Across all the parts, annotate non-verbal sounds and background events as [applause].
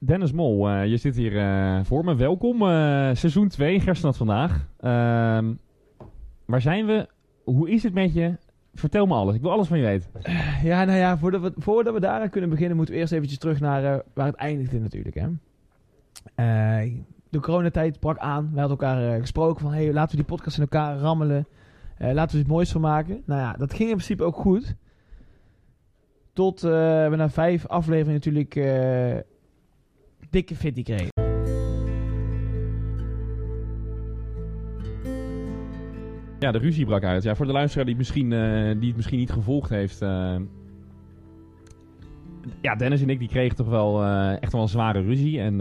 Dennis Mol, eh, je zit hier eh, voor me. Welkom. eh, seizoen 2, Gerstenat vandaag. Ehm, waar zijn we? Hoe is het met je? Vertel me alles. Ik wil alles van je weten. Ja, nou ja, voordat we, voordat we daaraan kunnen beginnen, moeten we eerst eventjes terug naar waar het eindigde natuurlijk. Hè. De coronatijd brak aan. We hadden elkaar gesproken van, hey, laten we die podcast in elkaar rammelen. Laten we iets moois van maken. Nou ja, dat ging in principe ook goed. Tot we na vijf afleveringen natuurlijk dikke fitty kregen. Ja, de ruzie brak uit. Ja, voor de luisteraar die het misschien, eh, die het misschien niet gevolgd heeft. eh, ja, Dennis en ik die kregen toch wel eh, echt wel een zware ruzie. En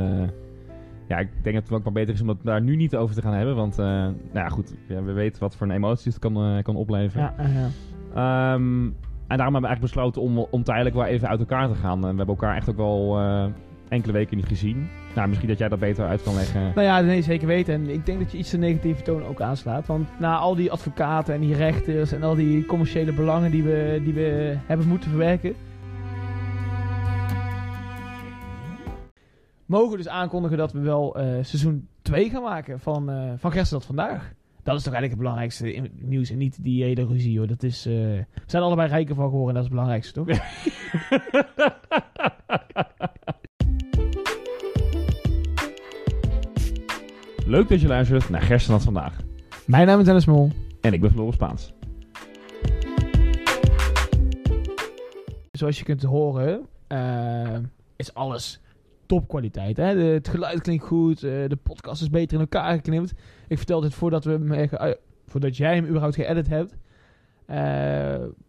ja, ik denk dat het ook maar beter is om het daar nu niet over te gaan hebben. Want, nou ja, goed. Ja, we weten wat voor een emoties het kan, kan opleveren. Ja, eh, ja. Ehm, en daarom hebben we eigenlijk besloten om, om tijdelijk wel even uit elkaar te gaan. En we hebben elkaar echt ook wel enkele weken niet gezien. Nou, misschien dat jij dat beter uit kan leggen. Nou ja, nee, zeker weten. En ik denk dat je iets de negatieve toon ook aanslaat. Want na al die advocaten en die rechters en al die commerciële belangen die we, die we hebben moeten verwerken. Mogen we dus aankondigen dat we wel eh, seizoen 2 gaan maken van, eh van Gerstad vandaag. Dat is toch eigenlijk het belangrijkste nieuws en niet die hele ruzie hoor. Dat is, eh, we zijn allebei rijker van geworden en dat is het belangrijkste toch? [laughs] Leuk dat je luistert naar Gerstenat vandaag. Mijn naam is Dennis Mol. En ik ben Floris Spaans. zoals je kunt horen, eh, is alles topkwaliteit. Hè? De- het geluid klinkt goed, eh, de podcast is beter in elkaar geknipt. Ik vertelde het voordat, we hem, eh, voordat jij hem überhaupt geëdit hebt.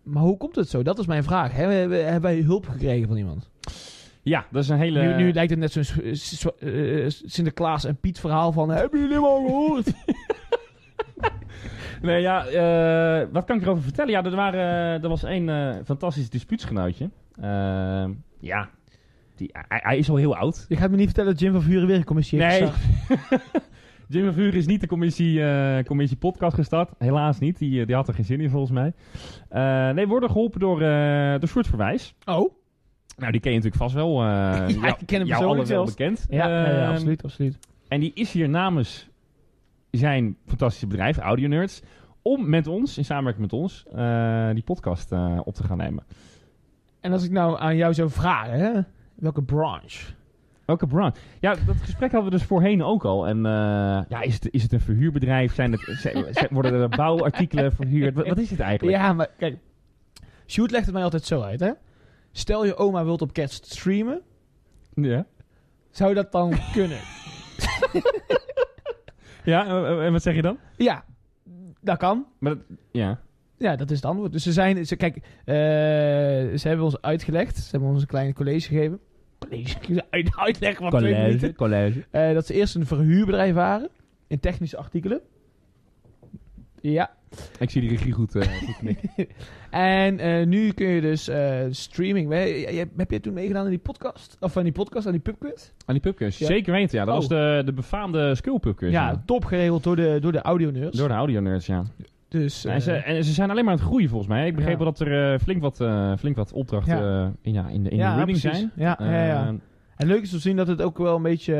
Maar hoe komt het zo? Dat is mijn vraag. Hebben, hebben wij hulp gekregen van iemand? Ja, dat is een hele... Nu, nu lijkt het net zo'n s- eh, Sinterklaas en Piet verhaal van... Hebben jullie hem al gehoord? [laughs] Nee, ja, eh, wat kan ik erover vertellen? Ja, er, waren, er was één eh, fantastisch dispuutsgenootje. Eh, ja, die, hij, hij is al heel oud. je gaat me niet vertellen dat Jim van Vuren weer een commissie heeft Nee. [laughs] Jim van Vuren is niet de commissie, eh, commissie podcast gestart. Helaas niet. Die, eh, die had er geen zin in volgens mij. Eh, nee, we worden geholpen door, eh door Sjoerd Verwijs. Oh? Nou, die ken je natuurlijk vast wel. eh [laughs] Ja, jou- ik ken hem persoonlijk wel bekend. Ja, ja, ja, Ehm, absoluut, absoluut. En die is hier namens zijn fantastische bedrijf, Audio Nerds, om met ons, in samenwerking met ons, eh, die podcast eh, op te gaan nemen. En als ik nou aan jou zou vragen, hè? welke branche? Welke branche? Ja, dat gesprek hadden we dus voorheen ook al. En ja, is het, is het een verhuurbedrijf? Zijn het, [laughs] worden er bouwartikelen verhuurd? Wat, wat is het eigenlijk? Ja, maar kijk. Sjoerd legt het mij altijd zo uit, hè. Stel je oma wilt op kerst streamen. Ja, Zou dat dan [laughs] kunnen? ja en- en wat zeg je dan? ja, dat kan. Maar dat- ja. Ja, dat is het antwoord. Dus ze zijn... Ze, kijk, eh, ze hebben ons uitgelegd. Ze hebben ons een klein college gegeven. College? [laughs] Uit, uitleg van twee minuten. college. Eh, dat ze eerst een verhuurbedrijf waren. In technische artikelen. Ja. Ik zie die regie goed, goed knikken. [laughs] En eh, nu kun je dus eh, streaming... Heb jij toen meegedaan aan die podcast? Of van die podcast, aan die pubquiz? Aan die pubquiz. Ja. Zeker weten, ja. Dat Oh. was de, de befaamde skill pubquiz. Ja, top geregeld door de, door de audio nerds. Door de audio nerds, ja. Dus, en, ze, en ze zijn alleen maar aan het groeien volgens mij. Ik begreep Ja. wel dat er flink, wat, flink wat opdrachten Ja. in, ja, in de, in ja, de running precies. zijn. Ja, ja, ja. En leuk is te zien dat het ook wel een beetje...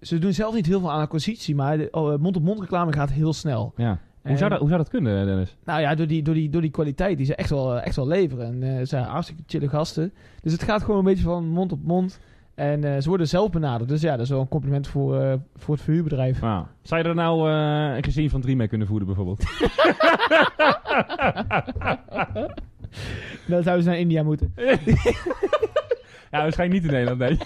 eh, eh, ze doen zelf niet heel veel aan acquisitie, maar oh, mond-op-mond reclame gaat heel snel. ja. Hoe, zou dat, hoe zou dat kunnen, Dennis? Nou ja, door die, door die, door die kwaliteit die ze echt wel, echt wel leveren. En eh, ze zijn hartstikke chille gasten. Dus het gaat gewoon een beetje van mond op mond. En eh, ze worden zelf benaderd. Dus ja, dat is wel een compliment voor, eh, voor het verhuurbedrijf. Nou, zou je er nou eh, een gezin van drie mee kunnen voeden, bijvoorbeeld? [laughs] Dan zouden ze naar India moeten. [laughs] ja, waarschijnlijk niet in Nederland, nee.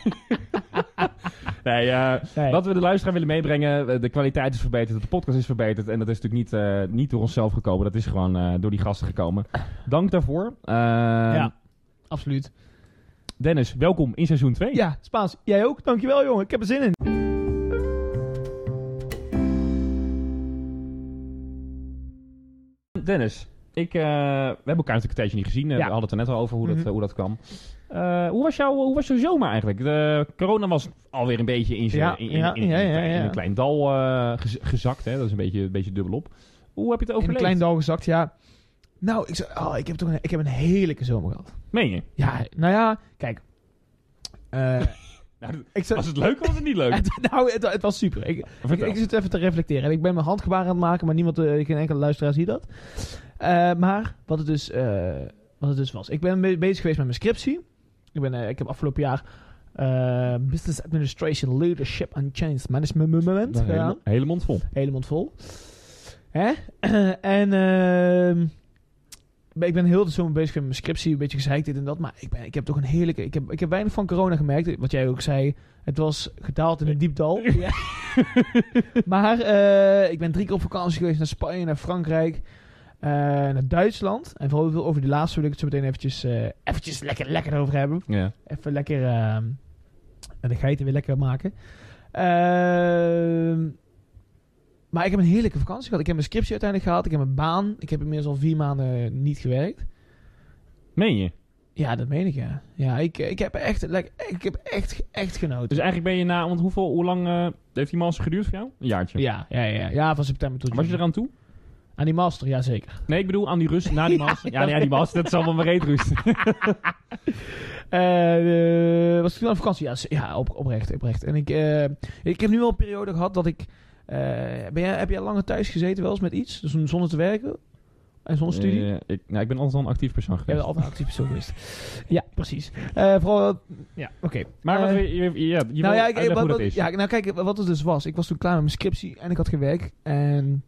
[laughs] nee, eh, Nee. wat we de luisteraar willen meebrengen, eh, de kwaliteit is verbeterd, de podcast is verbeterd. En dat is natuurlijk niet, eh, niet door onszelf gekomen, dat is gewoon door die gasten gekomen. Dank daarvoor. Eh, Ja, absoluut. Dennis, welkom in seizoen 2. Ja, Spaans. Jij ook? Dankjewel, jongen. Ik heb er zin in. Dennis, ik, we hebben elkaar natuurlijk een tijdje niet gezien. Ja. We hadden het er net al over hoe, Mhm. dat, eh, hoe dat kwam. Eh, hoe, was jouw, hoe was jouw zomer eigenlijk? De corona was alweer een beetje in, zijn- Ja, in, in, ja, in- in ja, een klein- dal eh, gez- gezakt. Hè? Dat is een beetje, een beetje dubbelop. Hoe heb je het In een overleefd? klein dal gezakt, ja. Nou, ik, oh, ik, heb toch een, ik heb een heerlijke zomer gehad. Meen je? Ja, nou ja, kijk. Eh, [laughs] Nou, [laughs] ik zat, was het leuk of was het niet leuk? [laughs] het, nou, het, het was super. Ik, ik, zit even te reflecteren. En ik ben mijn handgebaren aan het maken, maar niemand, geen enkele luisteraar ziet dat. Maar wat het, dus, wat het dus was. Ik ben be- bezig geweest met mijn scriptie. Ik, ben, eh, ik heb afgelopen jaar eh, Business Administration, Leadership and Change Management Een gedaan. hele, hele mond vol. hele mond vol. Hè? [clears throat] en ehm, ik ben heel de zomer bezig met mijn scriptie, een beetje gezeikt dit en dat. Maar ik, ben, ik heb toch een heerlijke... Ik heb, ik heb weinig van corona gemerkt. Wat jij ook zei, het was gedaald in een diep dal. [laughs] [laughs] Maar eh, ik ben drie keer op vakantie geweest naar Spanje, naar Frankrijk, naar Duitsland. En vooral veel over die laatste wil ik het zo meteen eventjes, eh, eventjes lekker, lekker over hebben. Ja. Even lekker ehm, de geiten weer lekker maken. Ehm, maar ik heb een heerlijke vakantie gehad. Ik heb mijn scriptie uiteindelijk gehad. Ik heb een baan. Ik heb inmiddels al vier maanden niet gewerkt. Meen je? Ja, dat meen ik, ja. Ja, ik, ik heb echt, lekker, ik heb echt, echt genoten. Dus eigenlijk ben je na... Want hoeveel, hoe lang eh, heeft die master geduurd voor jou? Een jaartje. ja, ja, ja, ja, van september tot Was je juni. eraan toe? Aan die master, ja zeker. Nee, ik bedoel aan die rust na die [laughs] master. Ja, ja. nee, aan die master. Dat is allemaal mijn reetrust. [laughs] Eh, eh, was ik toen aan vakantie? Ja, ja op, oprecht, oprecht. En ik, eh, ik heb nu al een periode gehad dat ik... eh, ben jij, heb jij lang thuis gezeten wel eens met iets? Dus zonder te werken? En zonder studie? Eh, ik, nou, ik ben altijd al een actief persoon geweest. bent altijd actief persoon geweest. Ja, precies. Eh, vooral... Ja, oké. Maar wat, je, je, je, ja, je nou wil ja, ik, wat, hoe dat wat- is. ja, nou kijk, wat het dus was. Ik was toen klaar met mijn scriptie en ik had gewerkt. En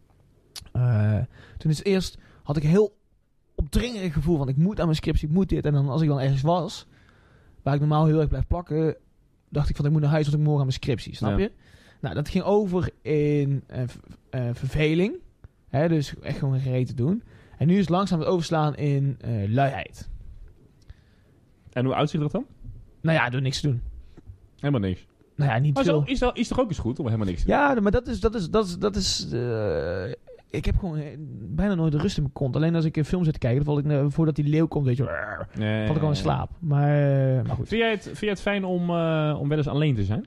eh, toen is eerst had ik heel opdringerig gevoel van ik moet aan mijn scriptie, ik moet dit. En dan als ik dan ergens was, waar ik normaal heel erg blijf plakken, dacht ik van ik moet naar huis want ik morgen aan mijn scriptie, snap Ja. je? Nou, dat ging over in eh, eh, verveling. Hè, dus echt gewoon geen te doen. En nu is het langzaam het overslaan in luiheid. En hoe uitziet dat dan? Nou ja, door niks te doen. Helemaal niks. Nou ja, niet Maar veel. zo, is, dat, is toch ook eens goed om helemaal niks te doen? Ja, maar dat is, dat is, dat is, dat is ik heb gewoon eh, bijna nooit de rust in mijn kont. Alleen als ik een film zit te kijken, dan val ik, eh, voordat die leeuw komt, weet je, wel, Nee. val ik gewoon in slaap. Maar, eh, maar goed. Vind jij het, vind jij het fijn om, eh, om wel eens alleen te zijn?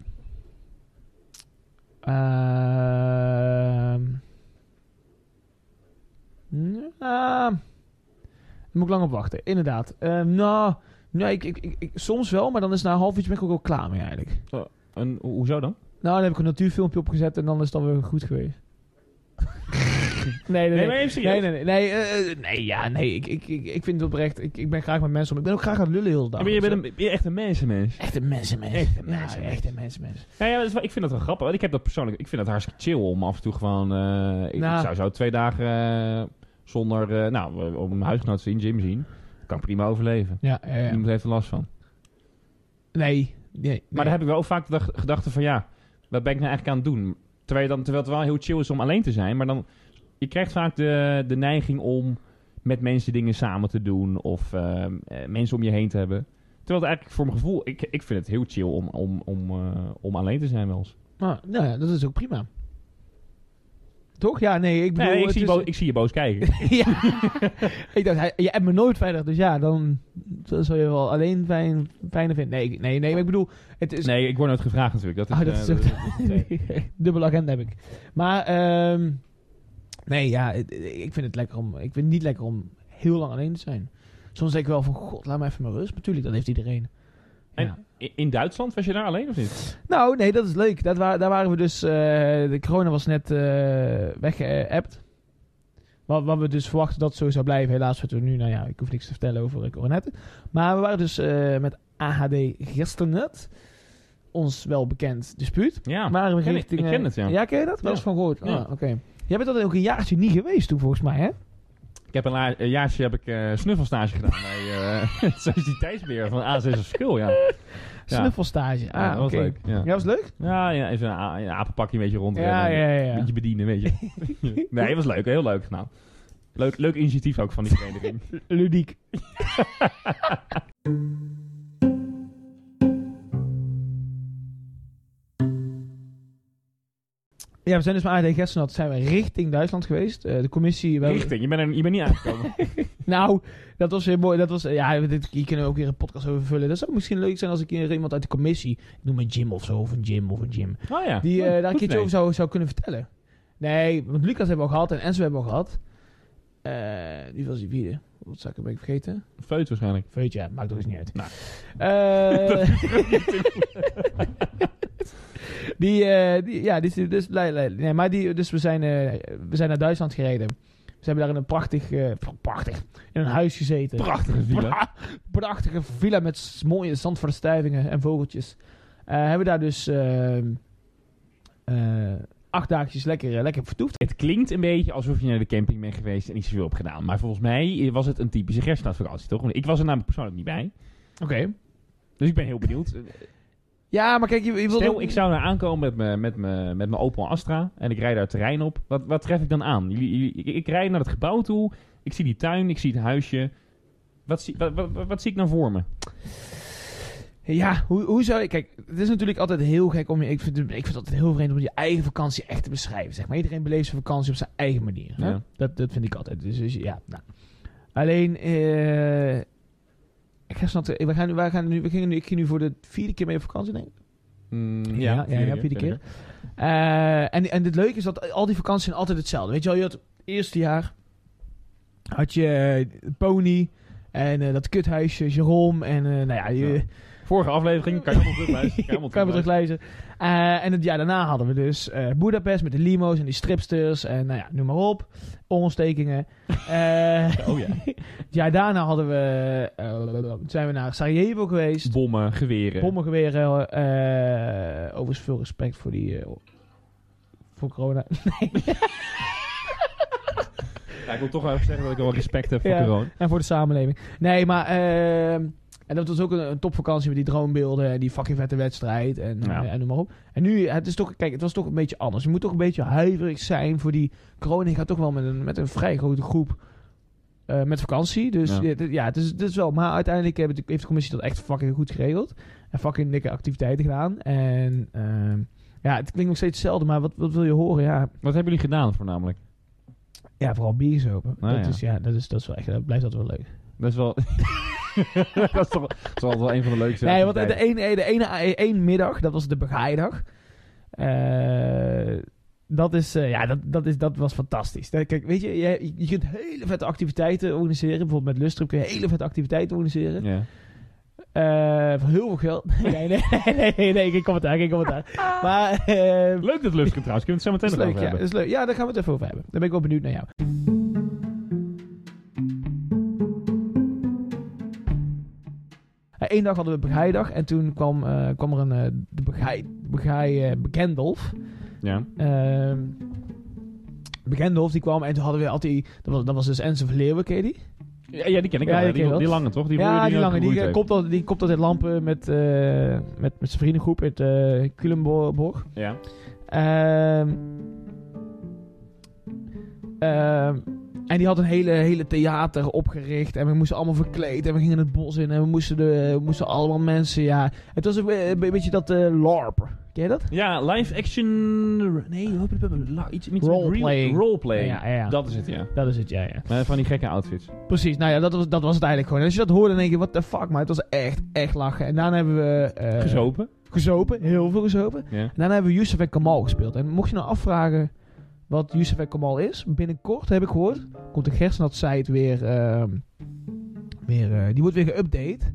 Ehm nou, daar moet ik lang op wachten, inderdaad. Ehm, nou, nee, ik, ik, ik, ik- soms wel, maar dan is na een half uurtje ben ik ook wel klaar mee eigenlijk. En ho- hoezo dan? Nou, dan heb ik een natuurfilmpje opgezet en dan is het dan weer goed geweest. [laughs] nee, nee, Nee, nee. Nee, nee, nee. Nee, eh, eh, nee ja, nee. Ik, ik, ik, ik vind het oprecht. Ik, ik ben graag met mensen om. Ik ben ook graag aan het lullen heel de dag. Ja, maar je bent een, ben je echt een mensenmens. Echte mensenmens. Echte Ja, mensenmens. echte mensenmens. Ja, ja dat ik vind dat wel grappig. Want ik heb dat persoonlijk... Ik vind het hartstikke chill om af en toe gewoon... eh, ik, Nou. ik zou zo twee dagen zonder... nou, om mijn huisgenoot te zien, Jim zien. Kan prima overleven. Ja, ja, ja. Niemand heeft er last van. Nee. nee, nee. Maar dan heb ik wel vaak de gedachte van... Ja, wat ben ik nou eigenlijk aan het doen? Terwijl, dan, terwijl het wel heel chill is om alleen te zijn. Maar dan... Je krijgt vaak de, de neiging om met mensen dingen samen te doen. Of eh, eh, mensen om je heen te hebben. Terwijl het eigenlijk voor mijn gevoel... Ik, ik vind het heel chill om, om, om, eh, om alleen te zijn wel eens. Maar, nou ja, dat is ook prima. Toch? Ja, nee. Ik bedoel... Nee, ik zie, is- ik zie je boos kijken. [laughs] ja. ik dacht, hij, je hebt me nooit verder. Dus ja, dan zou je wel alleen fijn, fijner vinden. Nee, nee, nee. Maar ik bedoel... Het is, Nee, ik word nooit gevraagd natuurlijk. Dat is, Ah, dat eh, is ook- [laughs] nee. Dubbele agenda heb ik. Maar, ehm, nee, ja, ik vind het lekker om, ik vind het niet lekker om heel lang alleen te zijn. Soms denk ik wel van, god, laat me even mijn rust. Natuurlijk, dat heeft iedereen. En- Ja. In- In Duitsland was je daar alleen of niet? Nou, nee, dat is leuk. Dat wa daar waren we dus, eh, de corona was net eh weggeappt. Wat, wat we dus verwachten dat het zo zou blijven. Helaas zitten we nu, nou ja, ik hoef niks te vertellen over coronetten. Maar we waren dus eh, met AHD Gisternet, ons wel bekend dispuut. Ja, we ken ik- richting... ik ken eh, het, ja. Ja, ken je dat? Wel eens van gehoord. Ja. Ah, oké. Jij bent dat ook een jaartje niet geweest toen, volgens mij, hè? Ik heb een, een jaartje heb ik eh, snuffelstage gedaan bij uh, [laughs] het Sociëteitsbeheer van A6 of Skul, ja. [laughs] Ja. Snuffelstage. Ah, Ja, dat was oké. leuk. Ja. Ja, was leuk? Ja, ja, even een, een apenpakje een beetje rond. Ja, ja, ja. Een beetje bedienen, weet je. [laughs] nee, het was leuk. Heel leuk gedaan. Leuk, leuk initiatief ook van die vereniging. Ludiek. Ja, we zijn dus met AD Gerstenat zijn we richting Duitsland geweest. Eh, de commissie... we Richting, je bent, er, je bent niet aangekomen. [laughs] Nou, dat was weer mooi. Dat was, ja, dit, hier kunnen we ook weer een podcast over vullen. Dat zou misschien leuk zijn als ik hier iemand uit de commissie... Ik noem een Jim of zo, of een Jim of een Jim. Oh ja. Die eh, daar een keertje over zou, zou kunnen vertellen. Nee, want Lucas hebben we al gehad en Enzo hebben we al gehad. Eh, die was die vierde. Wat zou ik een beetje vergeten? Feut waarschijnlijk. Weet je, maakt toch eens niet uit. Nou. Eh, [laughs] [laughs] die, eh, die, ja, die is dus Nee, maar die, dus we zijn, eh, we zijn naar Duitsland gereden. We hebben daar in een prachtig, eh, prachtig, in een huis gezeten. Prachtige villa. Pra- prachtige villa met mooie zandverstuivingen en vogeltjes. Eh, hebben we daar dus ehm, eh, acht dagjes lekker, eh, lekker vertoefd. Het klinkt een beetje alsof je naar de camping bent geweest en niet zoveel hebt gedaan. Maar volgens mij was het een typische kerstvakantie, toch? Want ik was er namelijk persoonlijk niet bij. Oké. Dus ik ben heel benieuwd. [laughs] Ja, maar kijk, je, je Stel, ook- ik zou daar aankomen met mijn met me, met mijn Opel Astra en ik rijd daar het terrein op. Wat, wat tref ik dan aan? Jullie, jullie, ik, ik rijd naar het gebouw toe, ik zie die tuin, ik zie het huisje. Wat zie, wat, wat, wat, wat zie ik dan voor me? Ja, hoe, hoe zou je... Kijk, het is natuurlijk altijd heel gek om je... Ik vind, het- ik vind het altijd heel vreemd om je eigen vakantie echt te beschrijven. Zeg maar. Iedereen beleeft zijn vakantie op zijn eigen manier. Hè? Ja. Dat, dat vind ik altijd. Dus, dus ja, nou. Alleen... eh ik te- We gaan, nu- we gaan nu... We gingen nu ik ging nu voor de vierde keer mee op vakantie, denk ik. Mm, Ja, ja, ja, vierde keer. Eh, en, en het leuke is dat al die vakanties zijn altijd hetzelfde. Weet je wel, je had het eerste jaar... Had je Pony... En eh, dat kuthuisje, Jerome. En eh, nou ja, je, Ja. Vorige aflevering, kan je allemaal terugluisteren. kan je [laughs] maar teruglezen. Eh, en het jaar daarna hadden we dus eh Budapest met de limo's en die stripsters en nou ja, noem maar op. Ontstekingen. [laughs] Eh, Oh ja. [laughs] het jaar daarna hadden we, zijn we naar Sarajevo geweest. Bommen, geweren. Bommengeweren. eh overigens veel respect voor die... voor corona. Ja, ik wil toch wel even zeggen dat ik wel respect heb voor Ja. corona. En voor de samenleving. Nee, maar... en dat was ook een, een topvakantie met die droombeelden en die fucking vette wedstrijd en, Ja. en noem maar op. En nu, het is toch, kijk, het was toch een beetje anders. Je moet toch een beetje huiverig zijn voor die corona. Je gaat toch wel met een, met een vrij grote groep eh, met vakantie. Dus Ja. ja, het, is, het is wel. Maar uiteindelijk heeft de, heeft de commissie dat echt fucking goed geregeld. En fucking dikke activiteiten gedaan. En ehm, ja, het klinkt nog steeds hetzelfde, maar wat, wat wil je horen? Ja, Wat hebben jullie gedaan voornamelijk? ja vooral bier open. Nou dat, ja. Is, ja, dat, is, dat is wel echt, dat blijft altijd wel leuk. Dat is wel... [laughs] dat is toch dat is altijd wel een van de leukste Nee, want de ene, de ene één middag, dat was de begaaidag. Eh dat, is, eh, ja, dat, dat, is, dat was fantastisch. Kijk, weet je, je, je kunt hele vette activiteiten organiseren. Bijvoorbeeld met Lustrip kun je hele vette activiteiten organiseren. Ja. Eh, voor heel veel geld. [laughs] Nee, nee, nee, nee, nee, geen commentaar, geen commentaar. Maar, Leuk dat Lufken trouwens. Kunnen we het zo meteen nog leuk, over ja, hebben. is leuk. Ja, daar gaan we het even over hebben. Daar ben ik wel benieuwd naar jou. Eén dag hadden we begaaidag en toen kwam, eh, kwam er een eh, de begaai, begaai eh, Bekendolf. Ja. Ehm Bekendolf die kwam en toen hadden we altijd, dat was, dat was dus Enzo van Leeuwen, ken je die? Ja, ja, die ken ik Ja, wel. die je Die, wel. die lange toch? Die ja, die ook lange, die, komt altijd, die komt altijd lampen met, met, met zijn vriendengroep uit eh Culemborg. Ja. Ehm, en die had een hele, hele theater opgericht. En we moesten allemaal verkleed. En we gingen het bos in. En we moesten, de, we moesten allemaal mensen. Ja, het was een, een beetje dat eh LARP. Ken je dat? Ja, live action... Nee, iets, iets Roleplaying. Roleplaying. Ja, ja, ja. Dat is het, ja. Dat is het, ja, ja. Maar van die gekke outfits. Precies, nou ja, dat was, dat was het eigenlijk gewoon. En als je dat hoorde, dan denk je, what the fuck, maar het was echt, echt lachen. En daarna hebben we... eh, Gezopen. Gezopen, heel veel gezopen. Ja. En daarna hebben we Yusuf en Kamal gespeeld. En mocht je nou afvragen wat Yusuf en Kamal is, binnenkort heb ik gehoord, komt de Gersnat site weer, ehm, weer eh, die wordt weer geüpdate.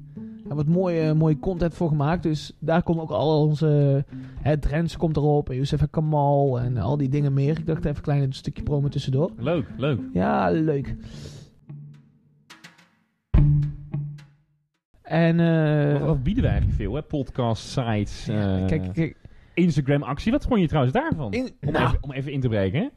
Er wordt mooie, mooie content voor gemaakt, dus daar komt ook al onze, hè, Drents komt erop, en en Kamal en al die dingen meer. Ik dacht even een klein stukje promo tussendoor. Leuk, leuk. Ja, leuk. En, eh, Wat, wat bieden wij eigenlijk veel, hè? Podcasts, sites, ja, eh, kijk, kijk, Instagram-actie. Wat vond je trouwens daarvan? in, om, nou, even, om even in te breken, hè?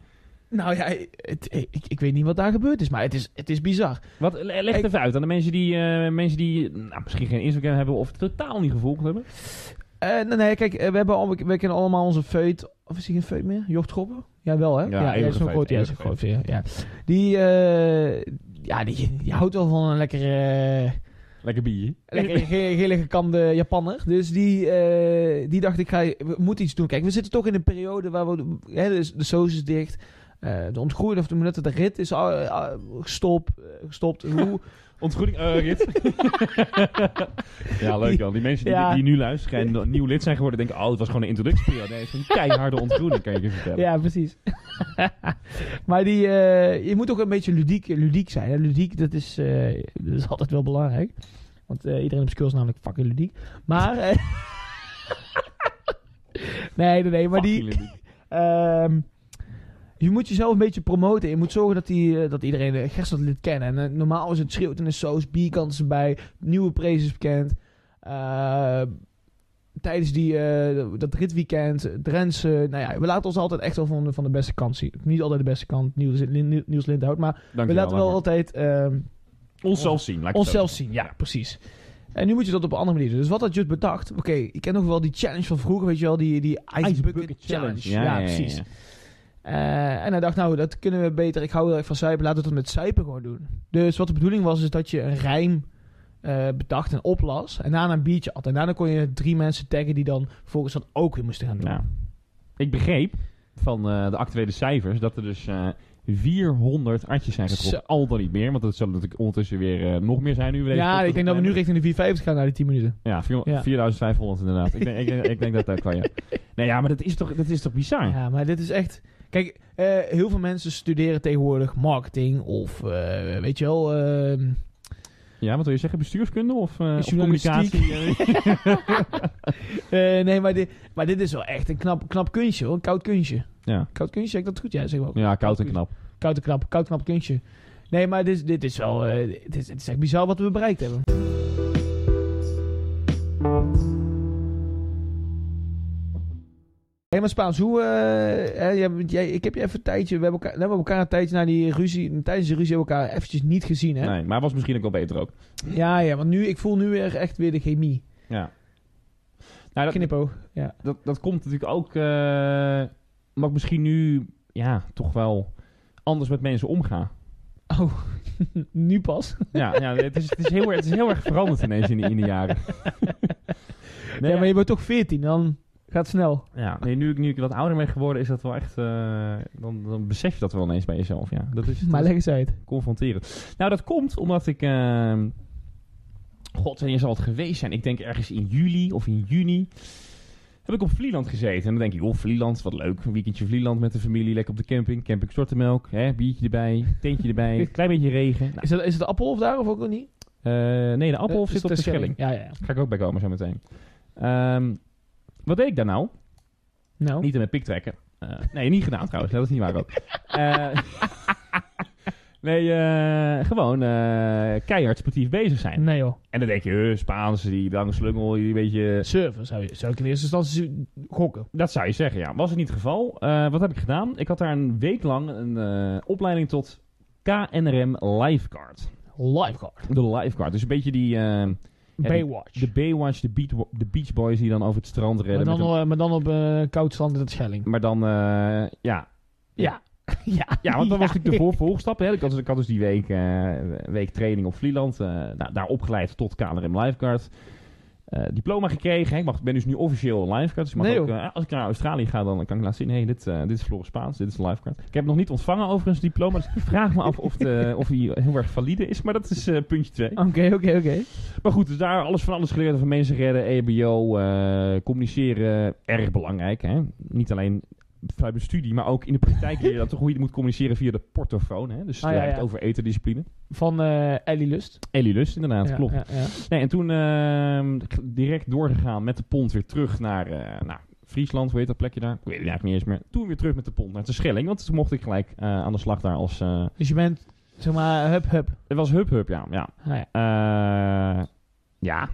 Nou ja, het, ik, ik weet niet wat daar gebeurd is, maar het is, het is bizar. Wat, le- leg het Ik- even uit aan de mensen die, eh, mensen die nou, misschien geen Instagram hebben of totaal niet gevolgd hebben. Eh, nee, nee, kijk, eh, we, hebben al, we kennen allemaal onze feut. Of is hij geen feut meer? Jocht Groppen? Ja, wel hè? Ja, ja, eeuwige is zo'n groot, ja, groot, ja, ja. Die, ja, die, die houdt wel van een lekkere, Lekker bier. lekkere ge- gele gekamde Japanner. Dus die, eh, die dacht ik, ga, we moeten iets doen. Kijk, we zitten toch in een periode waar we, hè, de, de soos is dicht. eh, de ontgroening of de minuut de rit is al, eh, gestopt. gestopt. [laughs] Hoe, Ontgroening, eh Rit. [laughs] ja, leuk dan. Die mensen die, Ja. die nu luisteren en nieuw lid zijn geworden, denken, oh, het was gewoon een introductieperiode. Nee, het is een keiharde ontgroening, kan je je vertellen. ja, precies. [laughs] maar die, eh, je moet ook een beetje ludiek, ludiek zijn. Hè? Ludiek, dat is, eh, dat is altijd wel belangrijk. Want eh, iedereen op school is namelijk fucking ludiek. Maar... eh, [laughs] nee, nee, nee. Maar die... Fucking. Ehm, je moet jezelf een beetje promoten. Je moet zorgen dat, die, eh, dat iedereen de Gerstlid kent. En eh, normaal is het schreeuwt in de saus, bierkant erbij, nieuwe prezes bekend. Eh, tijdens die, eh, dat ritweekend, Drentse. Nou ja, we laten ons altijd echt wel van, de- van de beste kant zien. Niet altijd de beste kant, Niels, Lin- Niels Lindhout. Maar Dank we laten wel wel. altijd ehm, Onszelf zien. onszelf zien. Ja, precies. En nu moet je dat op een andere manier doen. Dus wat had je bedacht? Oké, ik ken nog wel die challenge van vroeger, weet je wel, die, die Ice. Bucket, Challenge. Ja, precies. ja. Eh, en hij dacht, nou, dat kunnen we beter. Ik hou heel erg van zuipen. Laten we het met zuipen gewoon doen. Dus wat de bedoeling was, is dat je een rijm eh, bedacht en oplas. En daarna een biertje at. En daarna kon je drie mensen taggen die dan volgens dat ook weer moesten gaan doen. Ja. Ik begreep van eh, de actuele cijfers dat er dus eh 400 artjes zijn getrokken. Zo. Al dan niet meer, want dat zullen natuurlijk ondertussen weer nog meer zijn nu we Ja, ik denk dat we nu richting de 450 gaan naar die 10 minuten. Ja, vier- Ja. 4500 inderdaad. ik, denk, ik, denk- ik denk dat dat kan, ja. Nee, ja, maar dat is toch, dat is toch bizar? Ja, maar dit is echt... Kijk, eh, heel veel mensen studeren tegenwoordig marketing of, eh, weet je wel... ehm, Ja, wat wil je zeggen? Bestuurskunde of, eh, of communicatie? [laughs] [laughs] nee, maar dit, maar dit is wel echt een knap, knap kunstje hoor. Een koud kunstje. ja. Koud kunstje, zeg ik dat goed? Ja, zeg ik wel. ja, koud en knap. Koud en knap, koud knap kunstje. Nee, maar dit, is- dit is wel... dit, is, het is echt bizar wat we bereikt hebben. Hé, maar Spaans, hoe... eh, jij, ik heb je even een tijdje... We hebben elkaar, we hebben elkaar een tijdje na die ruzie... Tijdens de ruzie elkaar eventjes niet gezien, hè? Nee, maar was misschien ook wel beter ook. Ja, ja, want nu... Ik voel nu weer echt weer de chemie. Ja. Nou, dat, Knipoog, ja. dat, dat komt natuurlijk ook... omdat ik misschien nu ja, toch wel anders met mensen omga. Oh, [laughs] nu pas. Ja, ja het, is, het, is heel, erg- het is heel erg veranderd ineens in de, in de jaren. [laughs] Nee, ja, maar je bent toch 14, dan gaat het snel. Ja, nee, nu, ik, nu ik wat ouder ben geworden, is dat wel echt. eh, dan, dan besef je dat wel ineens bij jezelf. Ja, dat is, [laughs] Maar leg eens uit. confronterend. Nou, dat komt omdat ik. ehm, God, wanneer zal het geweest zijn? Ik denk ergens in juli of in juni. Heb ik op Vlieland gezeten. En dan denk je, oh, Vlieland, wat leuk. Een weekendje Vlieland met de familie, lekker op de camping. Camping Stortemelk, hè, biertje erbij, tentje erbij, [laughs] klein beetje regen. Nou, Is, dat, is het Appelhof daar of ook nog niet? eh, nee, de Appelhof Eh, zit op de Schelling. Ja, ja. ja. Ga ik ook bij komen zo meteen. Ehm, wat deed ik daar nou? Nou, Niet in mijn pik trekken. Eh, nee, niet gedaan trouwens. Dat is niet waar ook. [laughs] Eh, [laughs] nee, eh, gewoon keihard sportief bezig zijn. nee joh. En dan denk je, Spaans, die lange slungel, die een beetje... Server zou, je, zou ik in eerste instantie gokken. Dat zou je zeggen, ja. Was het niet het geval. Wat heb ik gedaan? Ik had daar een week lang een opleiding tot KNRM Lifeguard. Lifeguard. De lifeguard. Dus een beetje die... Baywatch. de Baywatch, de, beat, de Beach Boys die dan over het strand maar, redden. dan, met een- eh, maar dan op eh koud strand in het Schelling. maar dan, eh, ja, Ja. [laughs] ja. Ja, want dat was natuurlijk de [laughs] voor vervolgstap. Hè. Ik, had, dus- ik had dus die week, week training op Vlieland. nou, daar opgeleid tot KNRM Lifeguard. Eh, diploma gekregen. Ik mag, ben dus nu officieel een lifeguard. Dus mag Nee, ook, eh, als ik naar Australië ga, dan kan ik laten zien... hey, dit, eh, dit is Floris Spaans, dit is een lifeguard. Ik heb nog niet ontvangen overigens, diploma. Dus ik vraag me af of, de, [laughs] of die heel erg valide is. Maar dat is puntje twee. Oké, oké, oké. Maar goed, dus daar alles van alles geleerd. Van mensen redden, EBO, communiceren. Erg belangrijk. Hè? Niet alleen vanuit mijn studie, maar ook in de praktijk leer je dat toch hoe je moet communiceren via de portofoon. Hè? Dus Ah, ja, ja. over eterdiscipline. Van eh Ellie Lust. Elie Lust, inderdaad, Ja, klopt. Ja, ja. Nee, en toen ehm, direct doorgegaan met de pont weer terug naar nou, Friesland. Hoe heet dat plekje daar? Ik weet het eigenlijk niet eens meer. Toen weer terug met de pont naar de Schelling. Want toen mocht ik gelijk eh, aan de slag daar als... Dus je bent, zeg maar, hup, hup. het was Hub Hub, ja. ja. Ah, ja.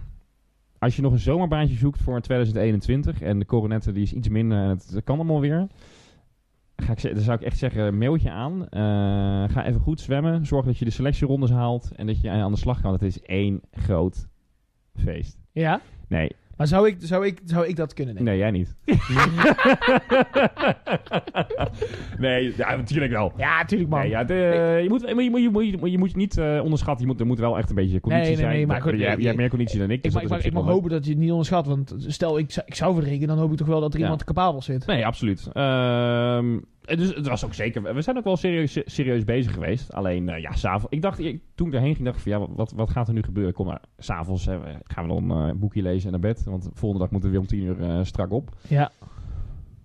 Als je nog een zomerbaantje zoekt voor 2021 en de coronetten die is iets minder en het, kan allemaal weer. Ga ik, dan zou ik echt zeggen, mailtje aan. Eh, ga even goed zwemmen. Zorg dat je de selectierondes haalt en dat je aan de slag kan. Het is één groot feest. ja? Nee, Maar zou ik, zou, ik, zou ik dat kunnen? ik? nee jij niet. [laughs] nee, ja, natuurlijk wel. Ja, natuurlijk man. Nee, ja, de, je, moet, je, moet, je, moet, je, moet, je, moet, je moet niet eh, onderschatten. Je moet, er moet wel echt een beetje conditie Nee, nee, zijn. nee, maar Dat- goed, jij, je- jij hebt meer conditie dan ik. ik dus ik, mag, ik mag hopen dat je het niet onderschat. Want stel, ik, zou- ik zou verrekenen, dan hoop ik toch wel dat er iemand capabel zit. Nee, absoluut. Ehm, Eh, Dus het was ook zeker... We zijn ook wel serieus, serieus bezig geweest. Alleen, eh, ja, s'avonds... Ik dacht, ik, toen ik erheen ging, dacht ik van... Ja, wat, wat gaat er nu gebeuren? Kom maar, s'avonds gaan we dan eh, een boekje lezen en naar bed. Want de volgende dag moeten we weer om tien uur eh, strak op. Ja.